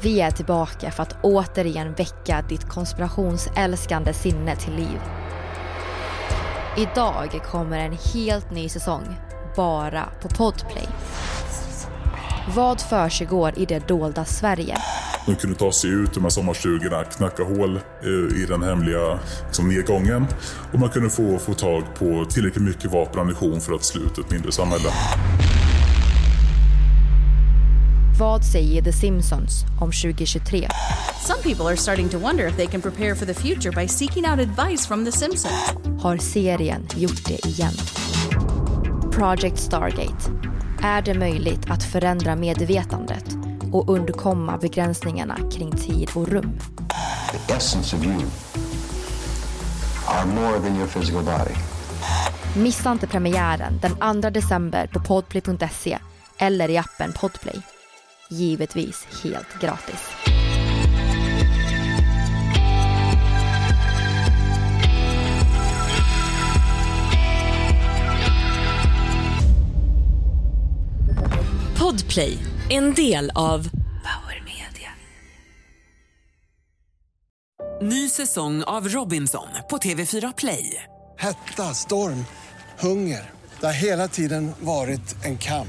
Vi är tillbaka för att återigen väcka ditt konspirationsälskande sinne till liv. Idag kommer en helt ny säsong bara på Podplay. Vad försiggår i det dolda Sverige? De kunde ta sig ut de här sommarstugorna, knacka hål eh, i den hemliga liksom, nedgången. Och man kunde få, få tag på tillräckligt mycket vapen och ammunition för att slå ut ett mindre samhälle. Vad säger The Simpsons om 2023? Some people are starting to wonder if they can prepare for the future by seeking out advice from The Simpsons. Har serien gjort det igen? Project Stargate. Är det möjligt att förändra medvetandet och undkomma begränsningarna kring tid och rum? The essence of you are more than your physical body. Missa inte premiären den 2 december på podplay.se eller i appen Podplay. Givetvis helt gratis. Podplay, en del av Power Media. Ny säsong av Robinson på TV4 Play. Hetta, storm, hunger. Det har hela tiden varit en kamp.